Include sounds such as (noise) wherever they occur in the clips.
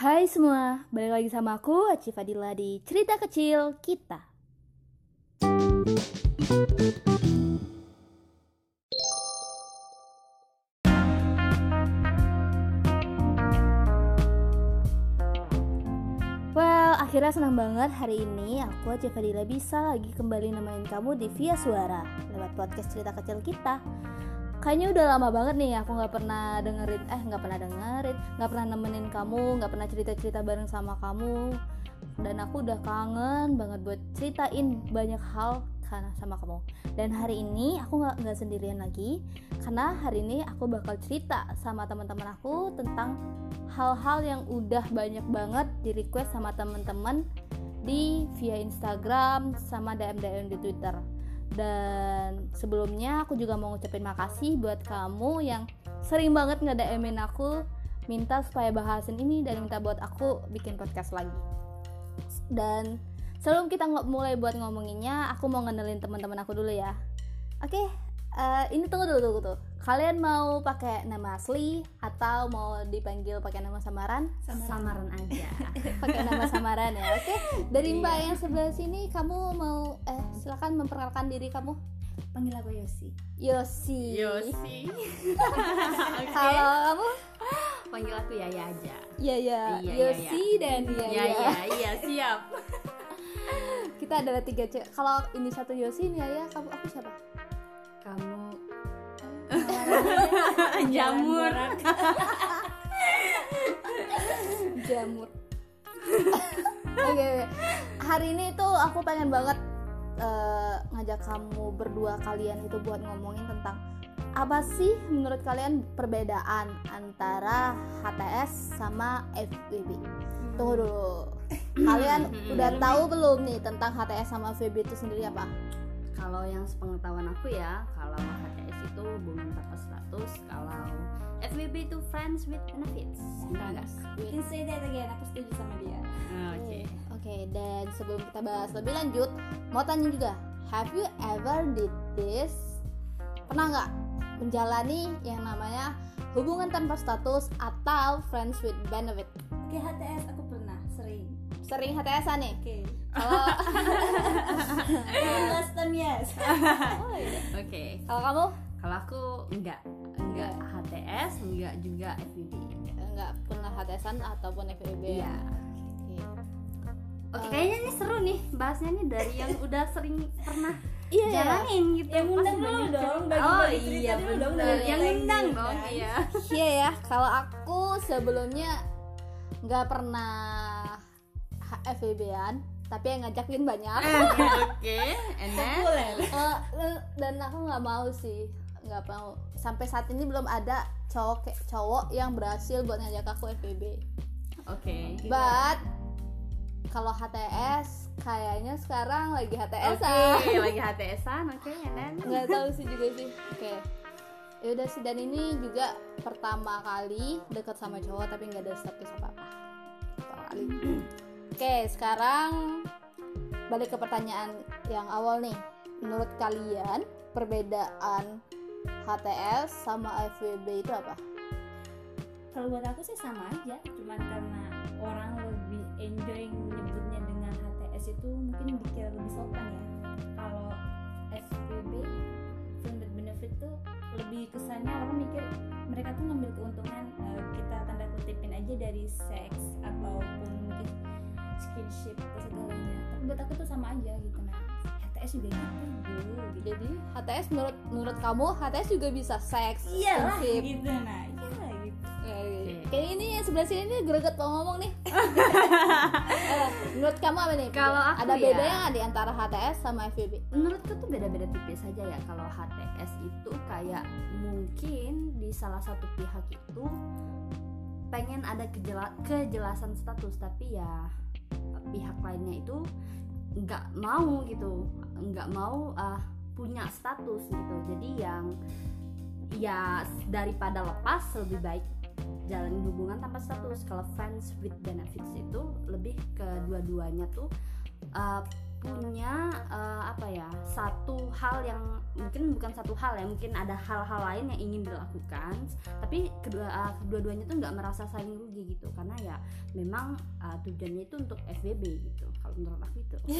Hai semua, balik lagi sama aku Aci Fadila di Cerita Kecil Kita. Well, akhirnya senang banget hari ini aku Aci Fadila bisa lagi kembali nemenin kamu di Via Suara lewat podcast Cerita Kecil Kita kayaknya udah lama banget nih aku nggak pernah dengerin eh nggak pernah dengerin nggak pernah nemenin kamu nggak pernah cerita cerita bareng sama kamu. Dan aku udah kangen banget buat ceritain banyak hal karena sama kamu. Dan hari ini aku nggak nggak sendirian lagi karena hari ini aku bakal cerita sama teman-teman aku tentang hal-hal yang udah banyak banget di request sama teman-teman di via Instagram sama DM DM di Twitter dan sebelumnya aku juga mau ngucapin makasih buat kamu yang sering banget nge-DM-in aku minta supaya bahasin ini dan minta buat aku bikin podcast lagi. Dan sebelum kita mulai buat ngomonginnya aku mau ngenalin teman-teman aku dulu ya. Oke okay, uh, eh, ini tunggu dulu tunggu tuh kalian mau pakai nama asli atau mau dipanggil pakai nama samaran? Samaran, samaran aja. (laughs) Pakai nama samaran ya oke? Okay? dari mbak iya. yang sebelah sini kamu mau eh silakan memperkenalkan diri kamu. Panggil aku Yosi. Yosi. Yosi. (laughs) Kalau kamu? Panggil aku Yaya aja. Iya ya Yosi dan Yaya. Iya iya siap. (laughs) Kita adalah tiga cewek kalau ini satu Yosi ini Yaya kamu aku siapa (laughs) jamur (laughs) jamur oke okay, hari ini tuh aku pengen banget uh, ngajak kamu berdua kalian itu buat ngomongin tentang apa sih menurut kalian perbedaan antara HTS sama FWB? Tunggu dulu. Kalian udah tahu belum nih tentang HTS sama FWB itu sendiri apa? Kalau yang sepengetahuan aku ya, kalau HTS status, kalau FWB itu friends with benefits. Enggak, You can say that again, aku setuju sama dia. Oh, oke. Okay. Oke, okay, dan sebelum kita bahas lebih lanjut, mau tanya juga, have you ever did this? Pernah nggak menjalani yang namanya hubungan tanpa status atau friends with benefit? Oke, okay, HTS aku pernah, sering. Sering HTS-an nih? Oke. Okay kalau (laughs) (laughs) last time yes oh, iya. oke okay. kalau kamu kalau aku enggak HTS enggak juga FVB enggak pernah HTSan ataupun FVB iya Oke, okay, kayaknya ini seru nih bahasnya nih dari yang (laughs) udah sering pernah iya, iya. jalanin gitu. Yang undang dulu dong. Bagi oh iya dong. Yang undang dong. (laughs) Iya. Iya ya. Kalau aku sebelumnya nggak pernah FVB-an tapi yang ngajakin banyak eh, oke okay. (laughs) and then uh, dan aku nggak mau sih nggak mau sampai saat ini belum ada cowok cowok yang berhasil buat ngajak aku FBB oke okay. but kalau HTS kayaknya sekarang lagi HTS okay, lagi HTS oke okay, nggak (laughs) tahu sih juga sih oke okay. ya udah sih dan ini juga pertama kali deket sama cowok tapi nggak ada status apa apa pertama kali Oke, sekarang balik ke pertanyaan yang awal nih. Menurut kalian perbedaan HTS sama FWB itu apa? Kalau buat aku sih sama aja, cuman karena orang lebih enjoy menyebutnya dengan HTS itu mungkin dikira lebih sopan ya. Kalau FWB friend benefit tuh lebih kesannya orang mikir mereka tuh ngambil keuntungan uh, kita tanda kutipin aja dari seks ataupun mungkin skinship atau segalanya tapi buat aku tuh sama aja gitu nah HTS juga gitu gitu. jadi HTS menurut menurut kamu HTS juga bisa seks? Iya lah gitu. Nah iya gitu. Kayak ini yang sebelah sini ini greget mau ngomong nih. (laughs) Eh, menurut kamu apa nih kalau aku ada beda ya, di antara HTS sama FVB menurutku tuh beda-beda tipis saja ya. Kalau HTS itu kayak mungkin di salah satu pihak itu pengen ada kejelasan status. Tapi ya pihak lainnya itu nggak mau gitu nggak mau uh, punya status gitu. Jadi yang ya daripada lepas lebih baik jalani hubungan tanpa status. Kalau friends with benefits itu lebih ke dua-duanya tuh uh, punya eh, apa ya satu hal yang mungkin bukan satu hal ya mungkin ada hal-hal lain yang ingin dilakukan tapi kedua eh, kedua-duanya tuh nggak merasa saling rugi gitu. Karena ya memang eh, tujuannya itu untuk FBB gitu kalau menurut aku itu. (laughs)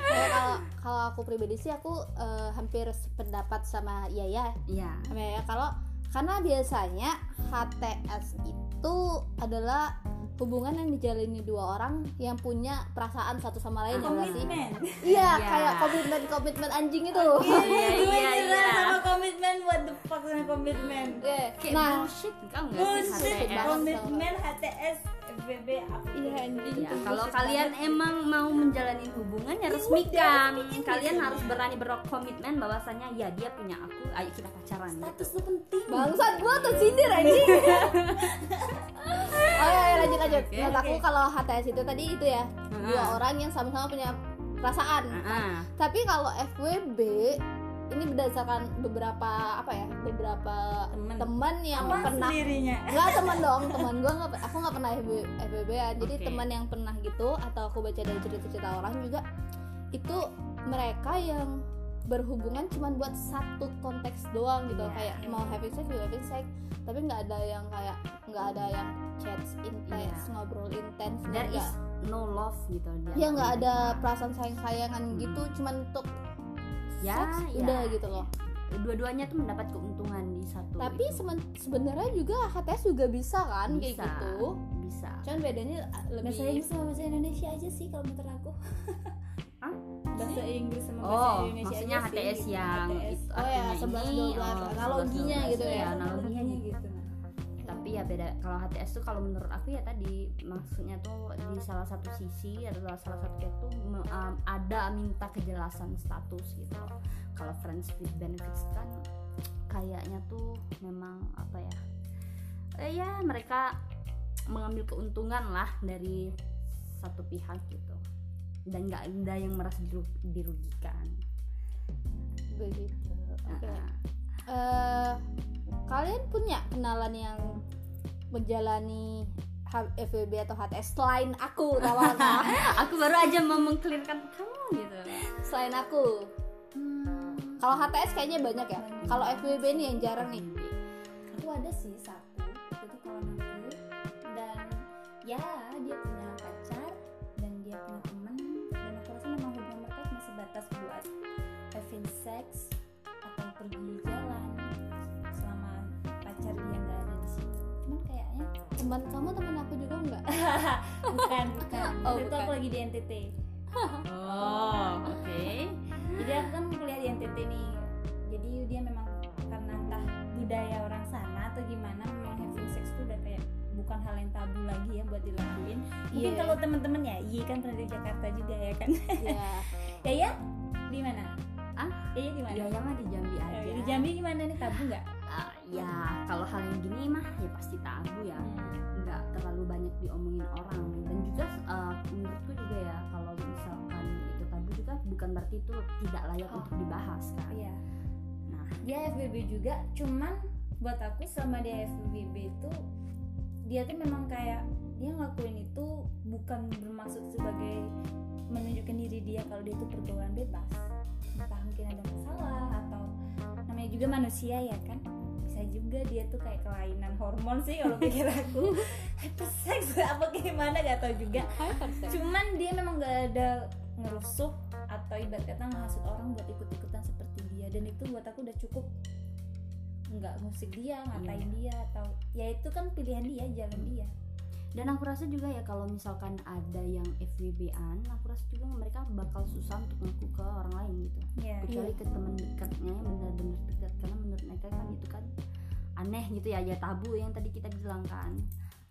Kalau- kalau kalau aku pribadi sih aku eh, hampir sependapat sama Yaya. Ya sama Yaya. Kalau karena biasanya HTS itu adalah hubungan yang dijalani dua orang yang punya perasaan satu sama lain ya nggak sih? komitmen. Iya, Iya. kayak komitmen komitmen anjing itu. iya, gue (laughs) iya, nyerah iya. sama komitmen. What the fuck sama komitmen. Oke, kayak Nah, bullshit bullshit HTS komitmen HTS FBB Iya, anjing. Ya, kalau kalian emang mau menjalani hubungan ya resmikan. Kalian harus berani berkomitmen bahwasanya ya dia punya aku, ayo kita pacaran. status Gitu. itu penting bangsat gua tersindir anjing. oh ya, ya, lanjut lanjut. Oke, Menurut aku kalau HTS itu tadi itu ya dua orang yang sama-sama punya perasaan. Ah, Tapi kalau FWB ini berdasarkan beberapa apa ya beberapa Temen. teman yang apa pernah sendirinya Enggak teman (laughs) dong, teman gue nggak, aku nggak pernah FB, FBB -an. Jadi Oke. teman yang pernah gitu atau aku baca dari cerita-cerita orang juga itu mereka yang berhubungan cuma buat satu konteks doang gitu Iya. kayak mau having sex juga having sex tapi nggak ada yang kayak nggak ada yang chats intens Iya. ngobrol intens there nggak is no love gitu dia. ya nggak ada perasaan sayang sayangan Hmm. gitu cuman untuk Ya, seks ya. udah gitu loh Dua-duanya tuh mendapat keuntungan di satu. tapi sebenarnya juga HTS juga bisa kan kayak Bisa. gitu bisa. cuman bedanya lebih bahasa Inggris sama bahasa Indonesia aja sih kalau menurut aku (laughs) Hah? bahasa Inggris sama bahasa Oh, Indonesia maksudnya aja sih, HTS gitu. yang HTS. itu Oh ya, 11, ini, 12, oh, analoginya 11, gitu ya. Iya, analoginya gitu. gitu ya beda. Kalau HTS tuh kalau menurut aku ya tadi maksudnya tuh di salah satu sisi adalah salah satu pihak tuh um, ada minta kejelasan status gitu kalau friends with benefits kan kayaknya tuh memang apa ya eh, ya mereka mengambil keuntungan lah dari satu pihak gitu. Dan nggak ada yang merasa diru- dirugikan. Begitu oke. Nah, Eh, kalian punya kenalan yang menjalani FWB atau HTS selain aku (laughs) aku baru aja mau mengklirkan kamu gitu. Selain aku. Hmm, kalau HTS kayaknya banyak ya. Kalau FWB ini yang jarang nih. Aku ada sih satu itu kawan aku. Dan ya teman kamu teman aku juga enggak? (laughs) Bukan bukan. Oh, itu bukan. aku lagi di NTT oh oke. Jadi aku kan kuliah di NTT nih. Jadi dia memang karena entah budaya orang sana atau gimana memang having sex tuh udah kayak bukan hal yang tabu lagi ya buat dilakuin. Mungkin Iya. kalau temen-temen ya iya kan pernah di Jakarta juga ya kan? Ya ya ya di mana? Ah? ya di mana? Ya mah di Jambi aja. Eh, di Jambi gimana nih? Tabu nggak ya kalau hal yang gini mah ya pasti tabu ya. Nggak terlalu banyak diomongin orang. Dan juga eh, menurutku juga ya kalau misalkan itu tabu juga bukan berarti itu tidak layak Oh. untuk dibahas kan? Iya. Nah. Dia FBB juga cuman buat aku selama dia FBB itu dia tuh memang kayak dia ngelakuin itu bukan bermaksud sebagai menunjukkan diri dia kalau dia itu pergaulan bebas. Entah mungkin ada masalah atau namanya juga manusia ya kan bisa juga dia tuh kayak kelainan hormon sih kalau pikir aku. (laughs) Hyperseks apa gimana gak tau juga. Hypersex. Cuman dia memang gak ada ngerusuh atau ibarat kata menghasut orang buat ikut-ikutan seperti dia. Dan itu buat aku udah cukup. Nggak musik dia ngatain dia atau ya itu kan pilihan dia jalan dia dan aku rasa juga ya kalau misalkan ada yang FWB-an aku rasa juga mereka bakal susah untuk ngaku ke orang lain gitu. Ya kecuali ke teman dekatnya yang benar-benar dekat. Karena menurut mereka kan itu kan aneh gitu ya ya tabu yang tadi kita bilang kan.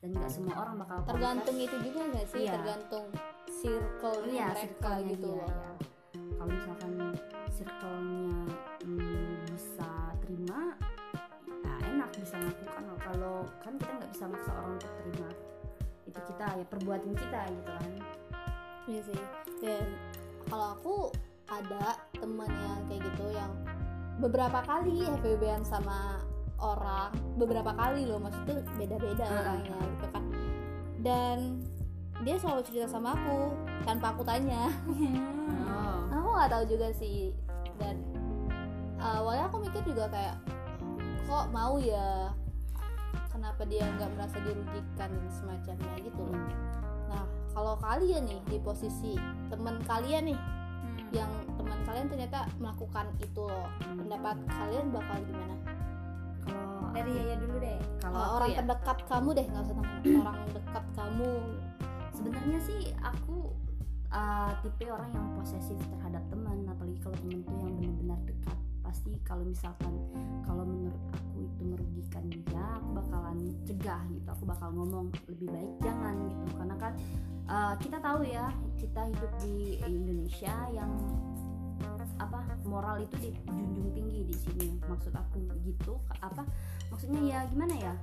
Dan nggak semua orang bakal tergantung itu juga nggak sih? Iya. tergantung circle iya mereka gitu dia, loh ya. kalau misalkan circle-nya hmm, bisa terima ya enak bisa ngaku kan. Kalau kan kita nggak bisa maksa orang untuk terima itu kita ya perbuatan kita gitu kan Iya sih. Dan kalau aku ada teman yang kayak gitu yang beberapa kali FBB-an sama orang, beberapa kali loh maksudnya beda-beda Heeh. orangnya gitu kan. Dan dia selalu cerita sama aku tanpa aku tanya oh. aku nggak tahu juga sih dan awalnya aku mikir juga kayak kok mau ya kenapa dia nggak merasa dirugikan dan semacamnya gitu loh. Nah kalau kalian nih di posisi teman kalian nih Hmm. yang teman kalian ternyata melakukan itu loh pendapat kalian bakal gimana? Kalau dari Yaya dulu deh. Kalau orang ya, terdekat kamu deh nggak usah teman (clears throat) orang dekat kamu. Sebenarnya sih aku uh, tipe orang yang posesif terhadap teman apalagi kalau teman tuh yang benar-benar dekat pasti kalau misalkan kalau menurut aku itu merugikan dia aku bakalan cegah gitu aku bakal ngomong lebih baik jangan gitu. Karena kan uh, kita tahu ya kita hidup di Indonesia yang apa moral itu dijunjung tinggi di sini. Maksud aku gitu apa maksudnya ya gimana ya?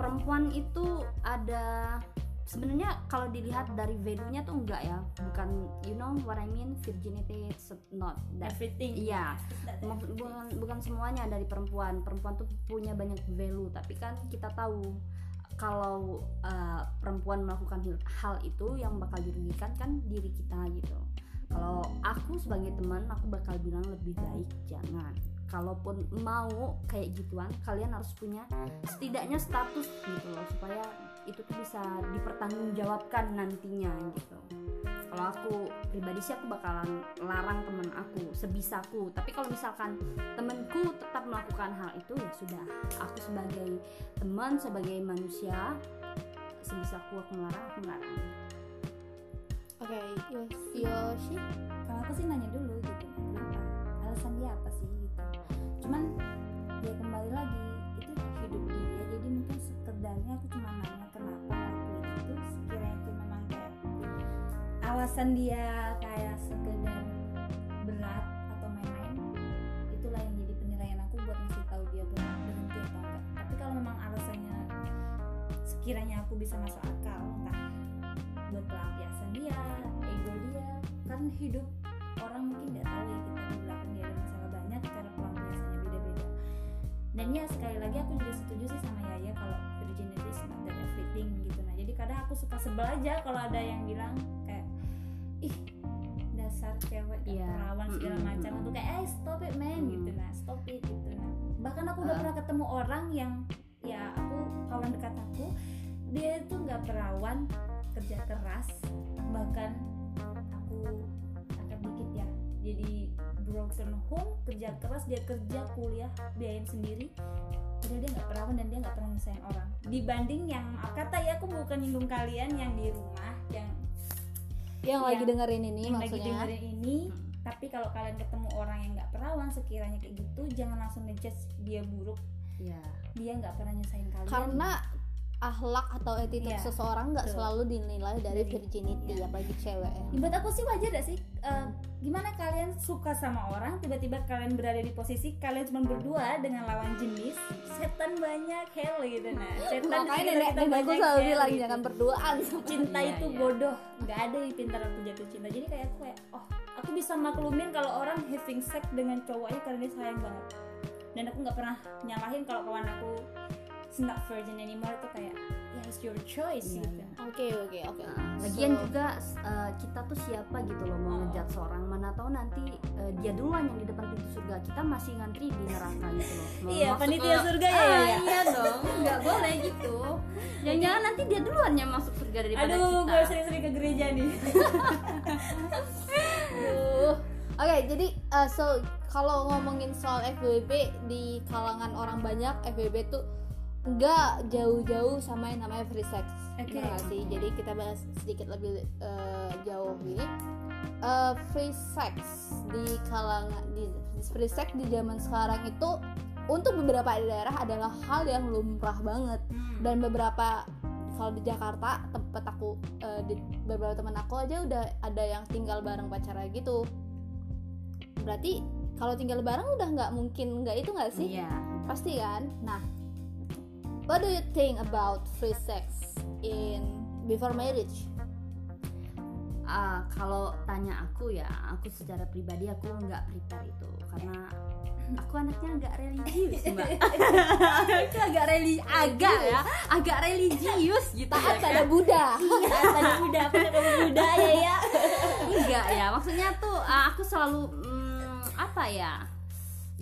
Perempuan itu ada sebenarnya kalau dilihat dari value-nya tuh enggak ya. Bukan you know what I mean? Virginity is not that. Everything. Iya. That Maksud- bukan bukan semuanya dari perempuan. Perempuan tuh punya banyak value. Tapi kan kita tahu kalau uh, perempuan melakukan hal itu yang bakal dirugikan kan diri kita gitu. Kalau aku sebagai teman aku bakal bilang lebih baik jangan. Kalaupun mau kayak gituan kalian harus punya setidaknya status gitu loh supaya itu tuh bisa dipertanggungjawabkan nantinya gitu. Kalau aku pribadi sih aku bakalan larang temen aku sebisaku tapi kalau misalkan temenku tetap melakukan hal itu ya sudah. Aku sebagai teman sebagai manusia sebisaku aku melarang aku melarang oke Yos- Yoshi? Kalau aku sih nanya dulu gitu. Kenapa? Alasan dia apa sih gitu? Cuman ya kembali lagi itu hidup dia. Jadi mungkin sekedarnya aku cuma alasan dia kayak sekedar berat atau main-main itulah yang jadi penilaian aku buat ngasih tahu dia buat berhenti atau enggak. Tapi kalau memang alasannya sekiranya aku bisa masuk akal entah buat pelampiasan dia ego dia kan hidup orang mungkin nggak tahu ya kita di belakang dia ada masalah banyak cara pelampiasannya beda-beda. Dan ya sekali lagi aku juga setuju sih sama Yaya kalau virginity is not everything gitu. Nah jadi kadang aku suka sebel aja kalau ada yang bilang ih dasar cewek Iya. perawan segala macam mm-mm. untuk kayak eh stop it man Mm. gitu nah stop it gitu nah bahkan aku udah Ah. pernah ketemu orang yang ya aku kawan dekat aku dia itu nggak perawan kerja keras bahkan aku angkat dikit ya jadi broken home kerja keras dia kerja kuliah biayain sendiri padahal dia nggak perawan dan dia nggak pernah nyusahin orang dibanding yang kata ya aku bukan nyinggung kalian yang di rumah yang yang Yang- lagi dengerin ini yang lagi maksudnya. dengerin ini tapi kalau kalian ketemu orang yang nggak perawan sekiranya kayak gitu jangan langsung ngejudge dia buruk. Ya dia nggak pernah nyusahin kalian. Karena akhlak atau attitude Iya, seseorang nggak selalu dinilai dari virginity iya. apalagi cewek ya. Buat aku sih wajar gak sih Eh, gimana kalian suka sama orang tiba-tiba kalian berada di posisi kalian cuma berdua dengan lawan jenis setan banyak hell gitu nah setan di makanya nenek kita nenekku banyak, selalu bilang gitu. jangan berduaan cinta Iya, itu iya. bodoh nggak ada yang pintar untuk jatuh cinta jadi kayak aku kayak oh aku bisa maklumin kalau orang having sex dengan cowoknya karena dia sayang banget dan aku nggak pernah nyalahin kalau kawan aku is not virgin anymore itu kayak ya it's your choice Iya, gitu. Oke oke oke. Nah, lagian So, juga uh, kita tuh siapa gitu loh mau Oh. ngejat seorang. Mana tahu nanti uh, dia duluan yang di depan pintu surga. Kita masih ngantri di neraka gitu loh. Mau iya panitia surga ya, Ah, ya, ya. iya dong. Nggak boleh gitu. (laughs) Jangan-jangan nanti dia duluan yang masuk surga daripada aduh kita. gue sering-sering ke gereja nih. Aduh. (laughs) oke jadi uh, so kalau ngomongin soal FWB di kalangan orang banyak FWB tuh nggak jauh-jauh sama yang namanya free sex. Oke. Bener nggak sih? Jadi kita bahas sedikit lebih uh, jauh gini Uh, free sex di kalangan di free sex di zaman sekarang itu untuk beberapa daerah adalah hal yang lumrah banget. Dan beberapa kalau di Jakarta tempat aku eh, di beberapa teman aku aja udah ada yang tinggal bareng pacarnya gitu. Berarti kalau tinggal bareng udah nggak mungkin nggak itu nggak sih? Iya. Pasti kan? Nah what do you think about free sex in before marriage? Uh, kalau tanya aku ya aku secara pribadi aku nggak prepare itu. Karena (clears throat) aku anaknya agak religius mbak. (laughs) Itu agak religi agak ya agak religius gitu taat ya pada kan? Buddha. Iya pada Buddha pada kamu Buddha ya ya. (laughs) Enggak ya maksudnya tuh uh, aku selalu mm, apa ya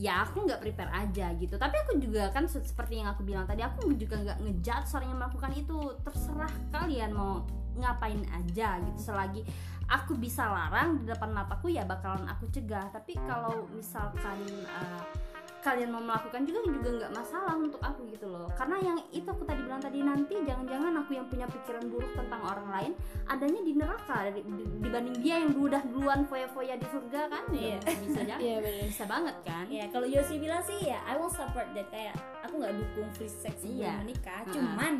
ya aku nggak prepare aja gitu. Tapi aku juga kan se- seperti yang aku bilang tadi aku juga nggak ngejudge orang yang melakukan itu. Terserah kalian mau ngapain aja gitu. Selagi aku bisa larang di depan mataku ya bakalan aku cegah. Tapi kalau misalkan uh, kalian mau melakukan juga juga nggak masalah untuk aku gitu loh. Karena yang itu aku tadi bilang tadi nanti jangan-jangan aku yang punya pikiran buruk tentang orang lain adanya di neraka. Di- di- dibanding dia yang udah duluan foya-foya di surga kan Iya. ya. Bisa jadi iya benar bisa banget kan? Ya kalau Yosi bilang sih ya I will support that. Kayak aku nggak dukung free sex sebelum Iya. menikah. Ha-ha. cuman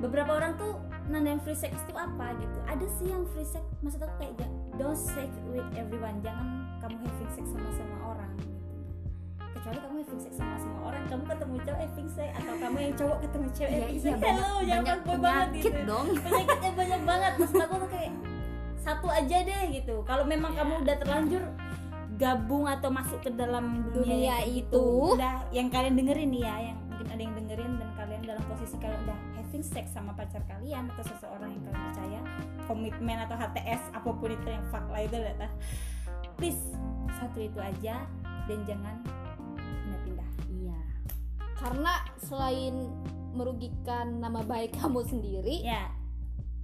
beberapa orang tuh nandang free sex itu apa gitu. Ada sih yang free sex maksud aku kayak don't sex with everyone. Jangan kamu having sex sama sama orang. Kecuali kamu having sex sama sama orang. Kamu ketemu cowok having sex. Atau kamu yang cowok ketemu cewek iya having iya sex. banyak, Hello, jangan banyak fuckboy banget gitu. dong. (laughs) Penyakitnya banyak banget. Maksud aku tuh kayak satu aja deh gitu. Kalau memang Iya. kamu udah terlanjur gabung atau masuk ke dalam dunia, Dunia itu. gitu udah yang kalian dengerin nih ya yang mungkin ada yang dengerin dan kalian dalam posisi kalian udah having sex sama pacar kalian atau seseorang yang kalian percaya komitmen atau HTS apa pun itu yang fuck lah itu data please satu itu aja dan jangan karena selain merugikan nama baik (laughs) kamu sendiri ya.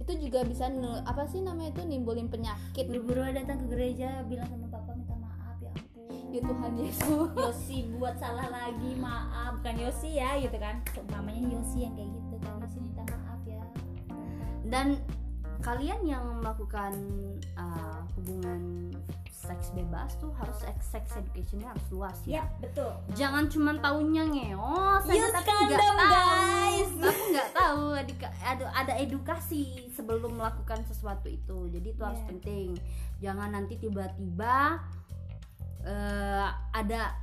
itu juga bisa apa sih namanya itu nimbulin penyakit. Buru-buru datang ke gereja bilang sama papa minta maaf ya ampun. Ya Tuhan Yesus. (laughs) Yosi buat salah lagi maaf. Bukan Yosi ya gitu kan. So, mamanya Yosi yang kayak gitu kan Yosi minta maaf ya. Dan kalian yang melakukan uh, hubungan seks bebas tuh harus sex educationnya harus luas ya ya betul jangan cuma taunya ngeos aja Use tapi nggak tahu guys. tapi nggak tahu ada ada edukasi sebelum melakukan sesuatu itu jadi itu harus Yeah. penting jangan nanti tiba-tiba eh, ada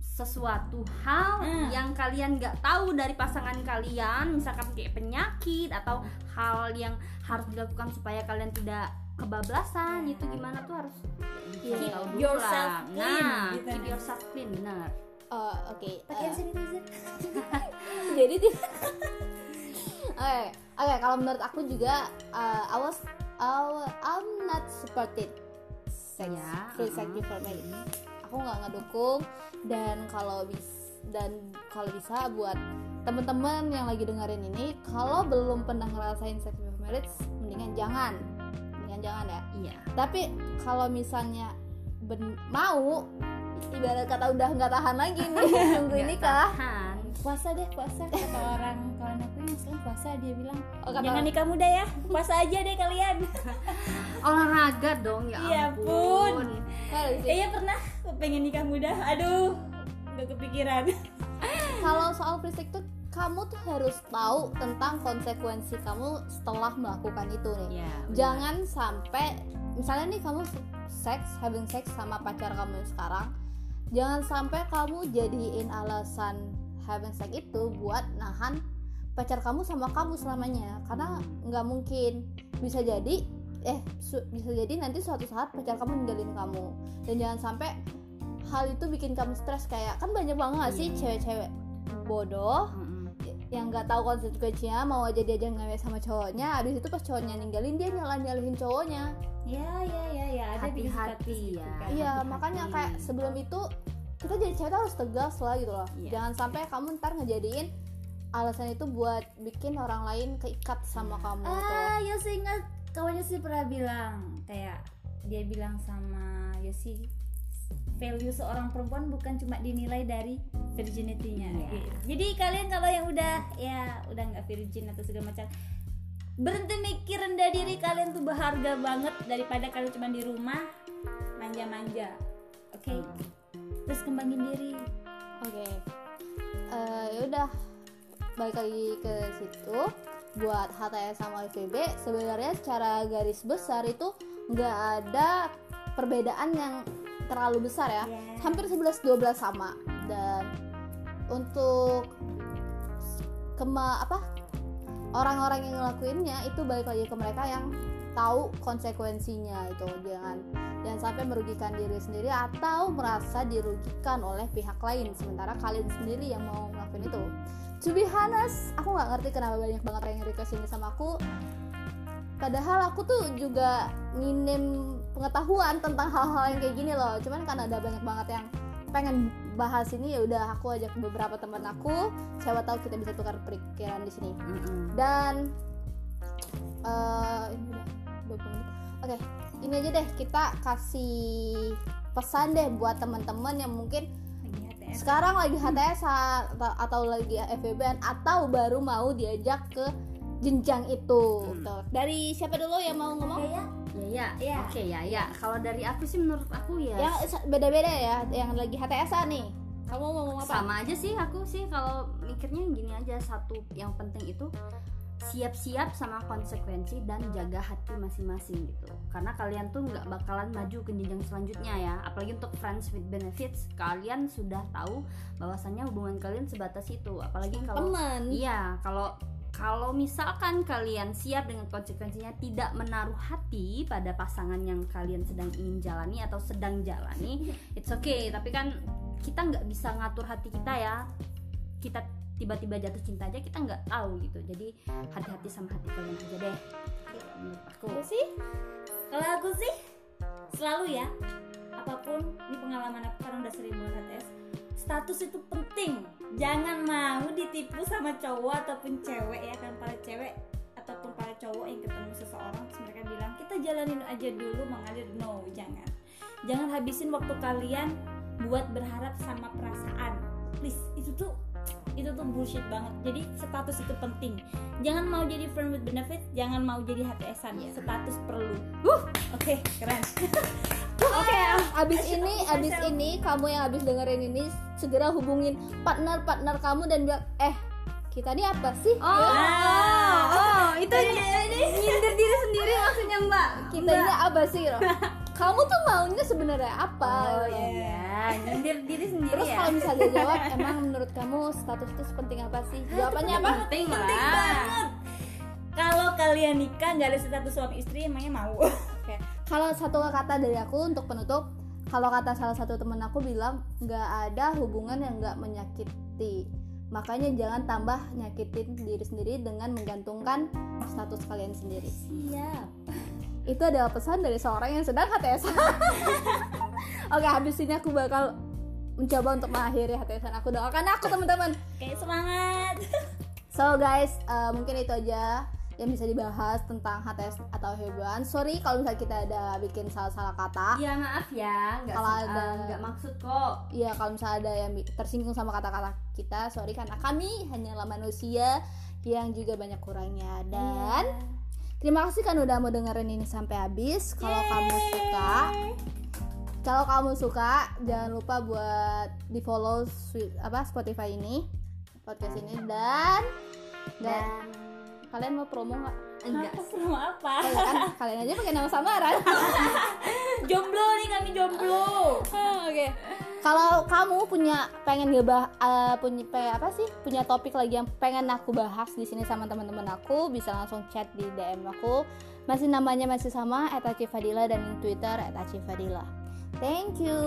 sesuatu hal Hmm. yang kalian nggak tahu dari pasangan kalian misalkan kayak penyakit atau hal yang harus dilakukan supaya kalian tidak kebablasan itu gimana tuh harus tahu dulu yourself lah. clean, nah gitu keep kan. yourself clean benar. Oh, oke. Pakai Eh, hand sanitizer (laughs) jadi oke oke kalau menurut aku juga uh, I was I- I'm not supported. Sex Ya, free sex before marriage. Aku nggak ngedukung dan kalau bis dan kalau bisa buat temen-temen yang lagi dengerin ini kalau belum pernah ngerasain sex before marriage mendingan jangan mendingan jangan ya? Iya. Tapi kalau misalnya ben- mau ibarat kata udah nggak tahan lagi nih (laughs) nungguin Nggak nikah. tahan. puasa deh puasa kata orang kawan aku yang Muslim puasa dia bilang. Oh, kata- jangan nikah muda ya puasa aja deh kalian. (laughs) Olahraga dong ya Iya ampun. kayaknya pernah pengen nikah muda? Aduh nggak kepikiran. Kalau soal sex tuh kamu tuh harus tahu tentang konsekuensi kamu setelah melakukan itu nih. Ya jangan sampai misalnya nih kamu seks having sex sama pacar kamu yang sekarang jangan sampai kamu jadiin alasan having sex itu buat nahan pacar kamu sama kamu selamanya. Karena nggak mungkin. Bisa jadi eh su- bisa jadi nanti suatu saat pacar kamu ninggalin kamu. Dan jangan sampai hal itu bikin kamu stres kayak kan banyak banget gak sih Iya. cewek-cewek bodoh Mm-mm. Yang nggak tahu konsekuensinya mau aja dia jangan ngewe sama cowoknya habis itu pas cowoknya ninggalin dia nyalah nyalahin cowoknya ya ya ya ya ada di Hati-hati gitu ya. kan. iya makanya kayak sebelum itu kita jadi cewek harus tegas lah gitu loh Iya. jangan sampai kamu ntar ngejadiin alasan itu buat bikin orang lain keikat sama kamu gitu ah Yosi ingat kawannya sih pernah bilang kayak dia bilang sama Yosi value seorang perempuan bukan cuma dinilai dari virginity-nya. Iya. Jadi kalian kalau yang udah ya udah nggak virgin atau segala macam berhenti mikir rendah diri kalian tuh berharga banget daripada kalian cuma di rumah manja-manja. Oke? Terus kembangin diri. Oke. Eh, ya udah. Balik lagi ke situ. Buat HTS sama LVB sebenarnya secara garis besar itu nggak ada perbedaan yang terlalu besar ya. Iya. hampir 11-12 sama. Dan untuk kema apa orang-orang yang ngelakuinnya itu balik lagi ke mereka yang tahu konsekuensinya itu. Jangan jangan sampai merugikan diri sendiri atau merasa dirugikan oleh pihak lain. Sementara kalian sendiri yang mau ngelakuin itu. To be honest aku nggak ngerti kenapa banyak banget yang request ini sama aku. Padahal aku tuh juga minim pengetahuan tentang hal-hal yang kayak gini loh. Cuman karena ada banyak banget yang pengen bahas ini ya udah aku ajak beberapa teman aku siapa tahu kita bisa tukar pikiran di sini. Dan eh ini udah 20 menit. Oke ini aja deh kita kasih pesan deh buat teman-teman yang mungkin lagi HTS sekarang lagi HTS atau, atau lagi FEB atau baru mau diajak ke jenjang itu. Hmm. Tuh. dari siapa dulu yang mau ngomong ya ya. Ya Iya. oke ya ya kalau dari aku sih menurut aku ya. Yang beda-beda ya yang lagi HTS nih. Kamu mau ngomong apa? Sama aja sih aku sih kalau mikirnya gini aja. Satu yang penting itu siap-siap sama konsekuensi dan jaga hati masing-masing gitu. Karena kalian tuh nggak bakalan maju ke jenjang selanjutnya ya. Apalagi untuk friends with benefits kalian sudah tahu bahwasannya hubungan kalian sebatas itu. Apalagi kalau teman. Iya, kalau kalau misalkan kalian siap dengan konsekuensinya tidak menaruh hati pada pasangan yang kalian sedang ingin jalani atau sedang jalani, (laughs) it's okay. Tapi kan kita nggak bisa ngatur hati kita ya. Kita tiba-tiba jatuh cinta aja kita nggak tahu gitu. Jadi hati-hati sama hati kalian aja deh. Menurut aku. Iya sih kalau aku sih selalu ya apa pun ini pengalaman aku karena udah sering banget HTS status itu penting. Jangan mau ditipu sama cowok ataupun cewek ya kan? Para cewek ataupun para cowok yang ketemu seseorang terus mereka bilang kita jalanin aja dulu mengalir no jangan. Jangan habisin waktu kalian buat berharap sama perasaan. Please itu tuh itu tuh bullshit banget. Jadi status itu penting. Jangan mau jadi friend with benefit jangan mau jadi HTSan Iya. status perlu. Oke keren (laughs) Oke, abis I should ini, abis ini kamu yang abis dengerin ini segera hubungin partner-partner kamu dan bilang, eh kita ini apa sih? Oh, oh, oh, itu Iya, nyindir diri sendiri maksudnya Mbak. kita ini apa sih? loh? (laughs) kamu tuh maunya sebenarnya apa? Oh iya, nyindir diri sendiri Terus ya. kalau misalnya jawab, (laughs) emang menurut kamu status itu sepenting apa sih? Jawabannya apa? penting lah. banget kalau kalian nikah nggak ada status suami istri emangnya mau Oke, kalau satu kata dari aku untuk penutup, kalau kata salah satu temen aku bilang nggak ada hubungan yang nggak menyakiti. Makanya jangan tambah nyakitin diri sendiri dengan menggantungkan status kalian sendiri. siap Itu adalah pesan dari seorang yang sedang HTS. (laughs) Oke, habis ini aku bakal mencoba untuk mengakhiri HTS aku doakan aku teman-teman. kayak semangat So guys, uh, mungkin itu aja yang bisa dibahas tentang HTS atau hewan. Sorry kalau misalnya kita ada bikin salah-salah kata. Iya maaf ya, nggak Kalau ada- eh, nggak maksud kok. Iya kalau misalnya ada yang tersinggung sama kata-kata kita, sorry karena kami hanyalah manusia yang juga banyak kurangnya dan terima kasih kan udah mau dengerin ini sampai habis. Kalau kamu suka, kalau kamu suka jangan lupa buat di follow apa Spotify ini podcast ini dan dan kalian mau promo nggak? Enggak. apa promo apa Oh, ya kan kalian aja pakai nama samaran. (laughs) jomblo nih kami jomblo (laughs) Oke. Kalau kamu punya pengen ngebah eh, punya apa sih? Punya topik lagi yang pengen aku bahas di sini sama teman-teman aku, bisa langsung chat di DM aku. Masih namanya masih sama @acifadila dan Twitter @acifadila. Thank you.